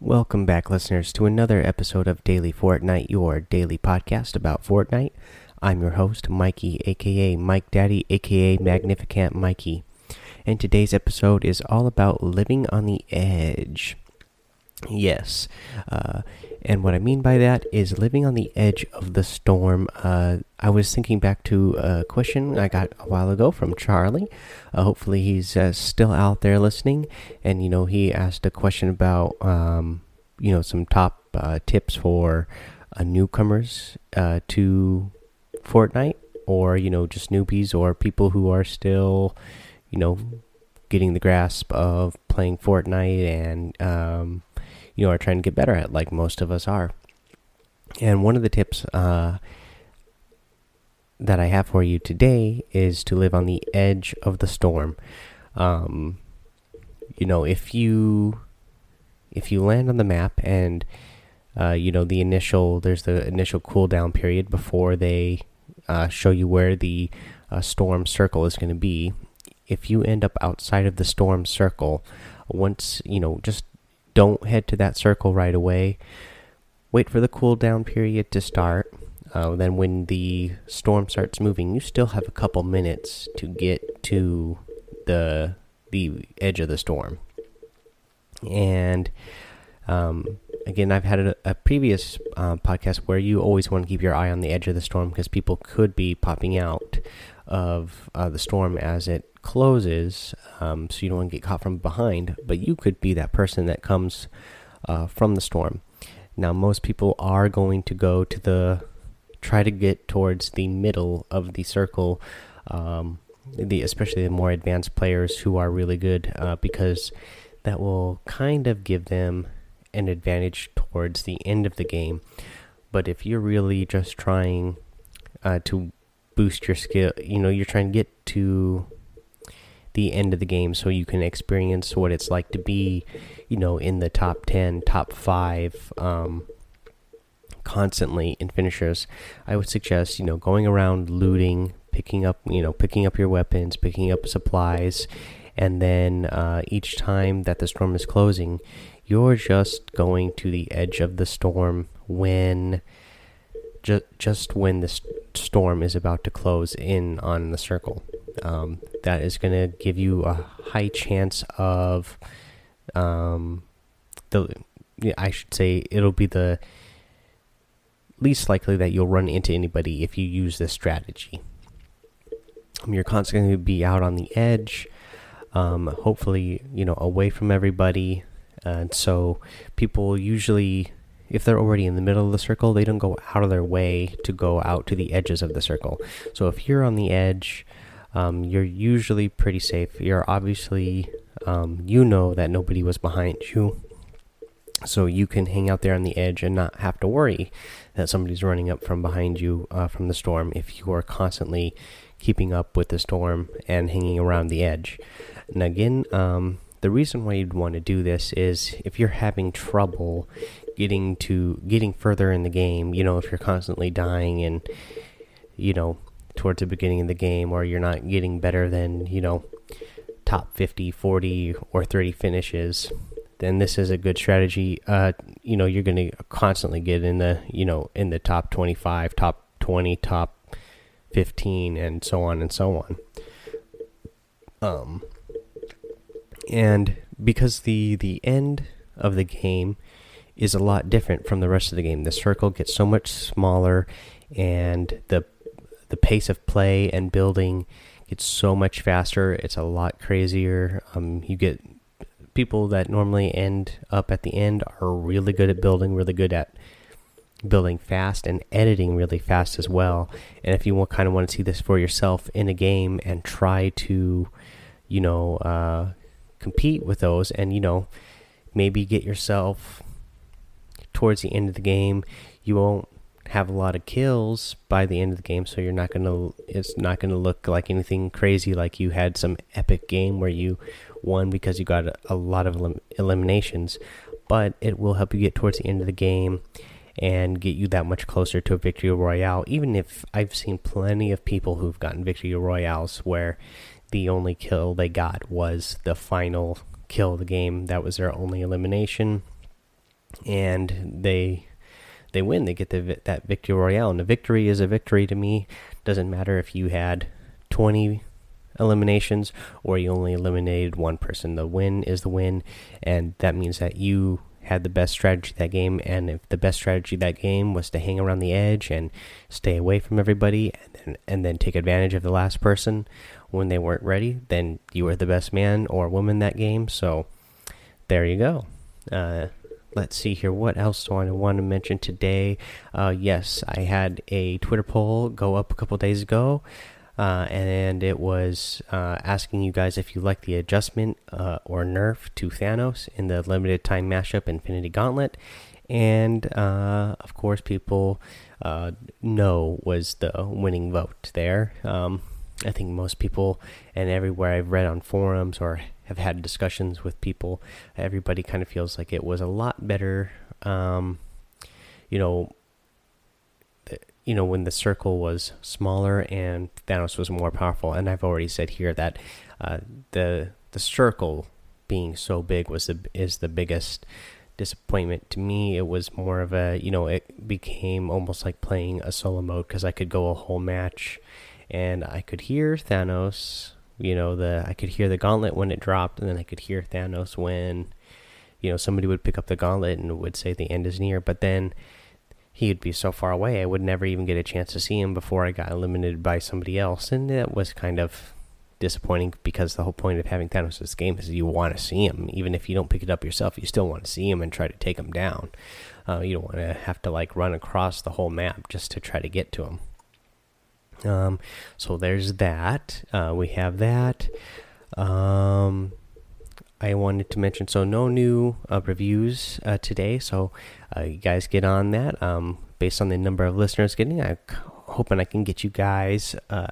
Welcome back, listeners, to another episode of Daily Fortnite, your daily podcast about Fortnite. I'm your host, Mikey, aka Mike Daddy, aka Magnificent Mikey. And today's episode is all about living on the edge. Yes, uh, and what I mean by that is living on the edge of the storm. Uh, I was thinking back to a question I got a while ago from Charlie. Uh, hopefully, he's uh, still out there listening. And you know, he asked a question about um, you know some top uh, tips for uh, newcomers to Fortnite, or you know, just newbies or people who are still, you know, getting the grasp of playing Fortnite and um, you know are trying to get better at, like most of us are. And one of the tips uh, that I have for you today is to live on the edge of the storm. Um, you know, if you if you land on the map and uh, you know the initial there's the initial cooldown period before they uh, show you where the uh, storm circle is going to be. If you end up outside of the storm circle, once you know, just don't head to that circle right away. Wait for the cooldown period to start. Uh, then, when the storm starts moving, you still have a couple minutes to get to the the edge of the storm. And um, again, I've had a, a previous uh, podcast where you always want to keep your eye on the edge of the storm because people could be popping out of uh, the storm as it closes, um, so you don't get caught from behind. But you could be that person that comes uh, from the storm. Now, most people are going to go to the try to get towards the middle of the circle. Um, the especially the more advanced players who are really good uh, because that will kind of give them an advantage towards the end of the game. But if you're really just trying uh, to boost your skill, you know, you're trying to get to the end of the game so you can experience what it's like to be, you know, in the top 10, top 5 um, constantly in finishers. I would suggest, you know, going around looting, picking up, you know, picking up your weapons, picking up supplies, and then uh, each time that the storm is closing, you're just going to the edge of the storm when just just when the storm is about to close in on the circle. Um, that is going to give you a high chance of um, the I should say it'll be the least likely that you'll run into anybody if you use this strategy. Um, you're constantly going to be out on the edge, um, hopefully, you know, away from everybody. And so people usually, if they're already in the middle of the circle, they don't go out of their way to go out to the edges of the circle. So if you're on the edge, um, you're usually pretty safe. You're obviously, um, you know that nobody was behind you. So you can hang out there on the edge and not have to worry that somebody's running up from behind you uh, from the storm if you are constantly keeping up with the storm and hanging around the edge. And again, um, the reason why you'd want to do this is if you're having trouble getting to getting further in the game, you know, if you're constantly dying and you know, towards the beginning of the game or you're not getting better than, you know, top 50, 40 or 30 finishes, then this is a good strategy. Uh, you know, you're going to constantly get in the, you know, in the top 25, top 20, top 15 and so on and so on. Um and because the the end of the game is a lot different from the rest of the game. The circle gets so much smaller, and the the pace of play and building gets so much faster. It's a lot crazier. Um, you get people that normally end up at the end are really good at building, really good at building fast and editing really fast as well. And if you kind of want to see this for yourself in a game and try to, you know, uh, compete with those and you know maybe get yourself towards the end of the game you won't have a lot of kills by the end of the game so you're not going to it's not going to look like anything crazy like you had some epic game where you won because you got a, a lot of elim eliminations but it will help you get towards the end of the game and get you that much closer to a victory royale even if i've seen plenty of people who've gotten victory royales where the only kill they got was the final kill of the game. That was their only elimination. And they they win. They get the that victory royale, and a victory is a victory to me. Doesn't matter if you had twenty eliminations or you only eliminated one person. The win is the win, and that means that you had the best strategy that game. And if the best strategy that game was to hang around the edge and stay away from everybody, and then, and then take advantage of the last person when they weren't ready, then you were the best man or woman that game. So there you go. Uh, let's see here. What else do I want to mention today? Uh, yes, I had a Twitter poll go up a couple days ago uh, and it was uh, asking you guys if you like the adjustment uh, or nerf to Thanos in the limited time mashup Infinity Gauntlet. And uh, of course, people uh, no was the winning vote there. Um, I think most people, and everywhere I've read on forums or have had discussions with people, everybody kind of feels like it was a lot better. Um, you know, you know when the circle was smaller and Thanos was more powerful. And I've already said here that uh, the the circle being so big was the is the biggest disappointment to me. It was more of a you know it became almost like playing a solo mode because I could go a whole match and I could hear Thanos. You know the I could hear the gauntlet when it dropped, and then I could hear Thanos when you know somebody would pick up the gauntlet and would say the end is near. But then he would be so far away, I would never even get a chance to see him before I got eliminated by somebody else, and that was kind of disappointing because the whole point of having Thanos this game is you want to see him, even if you don't pick it up yourself, you still want to see him and try to take him down. Uh, you don't want to have to like run across the whole map just to try to get to him. Um, so there's that. Uh, we have that. Um, I wanted to mention so no new uh, reviews uh, today, so uh, you guys get on that. Um, based on the number of listeners getting, I'm hoping I can get you guys uh,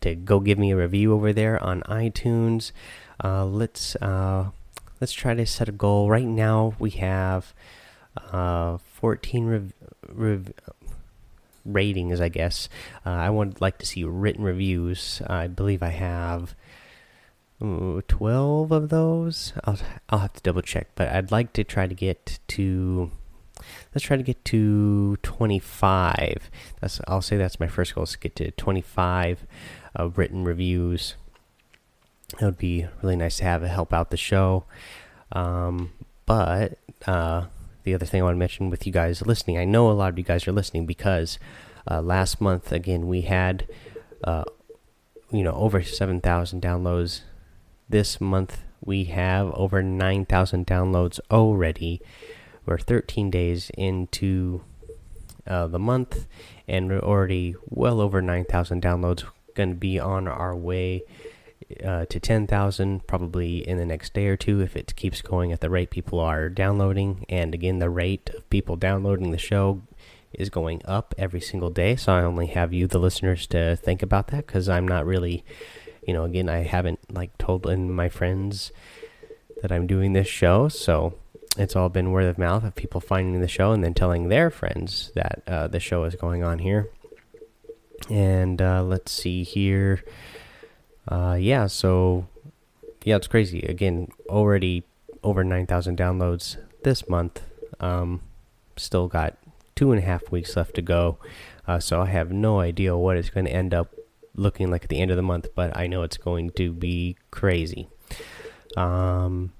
to go give me a review over there on iTunes. Uh, let's uh, let's try to set a goal. Right now we have 14 rev rev ratings, I guess. I would like to see written reviews. I believe I have. Ooh, 12 of those I'll, I'll have to double check but i'd like to try to get to let's try to get to 25 that's i'll say that's my first goal is to get to 25 uh, written reviews it would be really nice to have help out the show um, but uh, the other thing i want to mention with you guys listening i know a lot of you guys are listening because uh, last month again we had uh, you know over 7000 downloads this month we have over 9,000 downloads already. We're 13 days into uh, the month, and we're already well over 9,000 downloads. Going to be on our way uh, to 10,000 probably in the next day or two if it keeps going at the rate people are downloading. And again, the rate of people downloading the show is going up every single day. So I only have you, the listeners, to think about that because I'm not really you know, again, I haven't like told in my friends that I'm doing this show, so it's all been word of mouth of people finding the show and then telling their friends that uh, the show is going on here. And uh, let's see here. Uh, yeah, so yeah, it's crazy. Again, already over 9,000 downloads this month. Um, still got two and a half weeks left to go. Uh, so I have no idea what it's going to end up looking like at the end of the month, but I know it's going to be crazy. Um,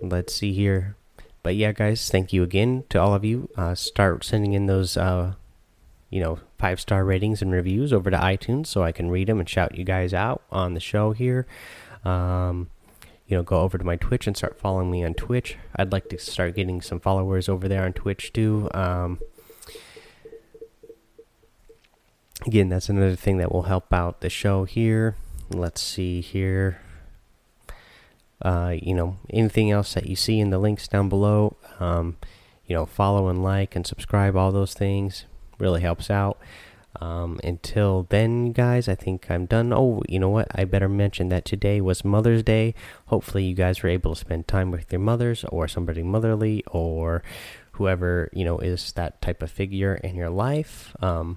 let's see here. But yeah, guys, thank you again to all of you. Uh, start sending in those, uh, you know, five star ratings and reviews over to iTunes so I can read them and shout you guys out on the show here. Um, you know, go over to my Twitch and start following me on Twitch. I'd like to start getting some followers over there on Twitch too. Um, again, that's another thing that will help out the show here. Let's see here. Uh, you know, anything else that you see in the links down below, um, you know, follow and like and subscribe, all those things really helps out. Um, until then, guys, I think I'm done. Oh, you know what? I better mention that today was Mother's Day. Hopefully, you guys were able to spend time with your mothers or somebody motherly or whoever, you know, is that type of figure in your life. Um,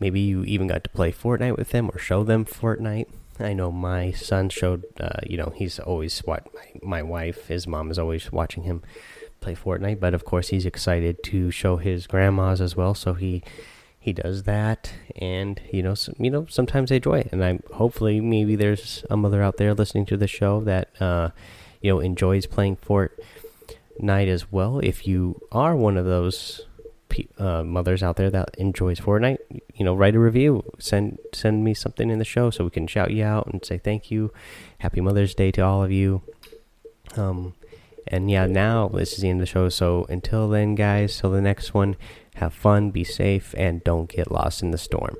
Maybe you even got to play Fortnite with them or show them Fortnite. I know my son showed, uh, you know, he's always what my, my wife, his mom is always watching him play Fortnite, but of course he's excited to show his grandmas as well. So he he does that, and you know, some, you know, sometimes they enjoy it. And I hopefully maybe there's a mother out there listening to the show that uh, you know enjoys playing Fortnite as well. If you are one of those uh, mothers out there that enjoys Fortnite, you know, write a review, send send me something in the show so we can shout you out and say thank you, Happy Mother's Day to all of you. Um, and yeah, now this is the end of the show. So until then, guys, till the next one, have fun, be safe, and don't get lost in the storm.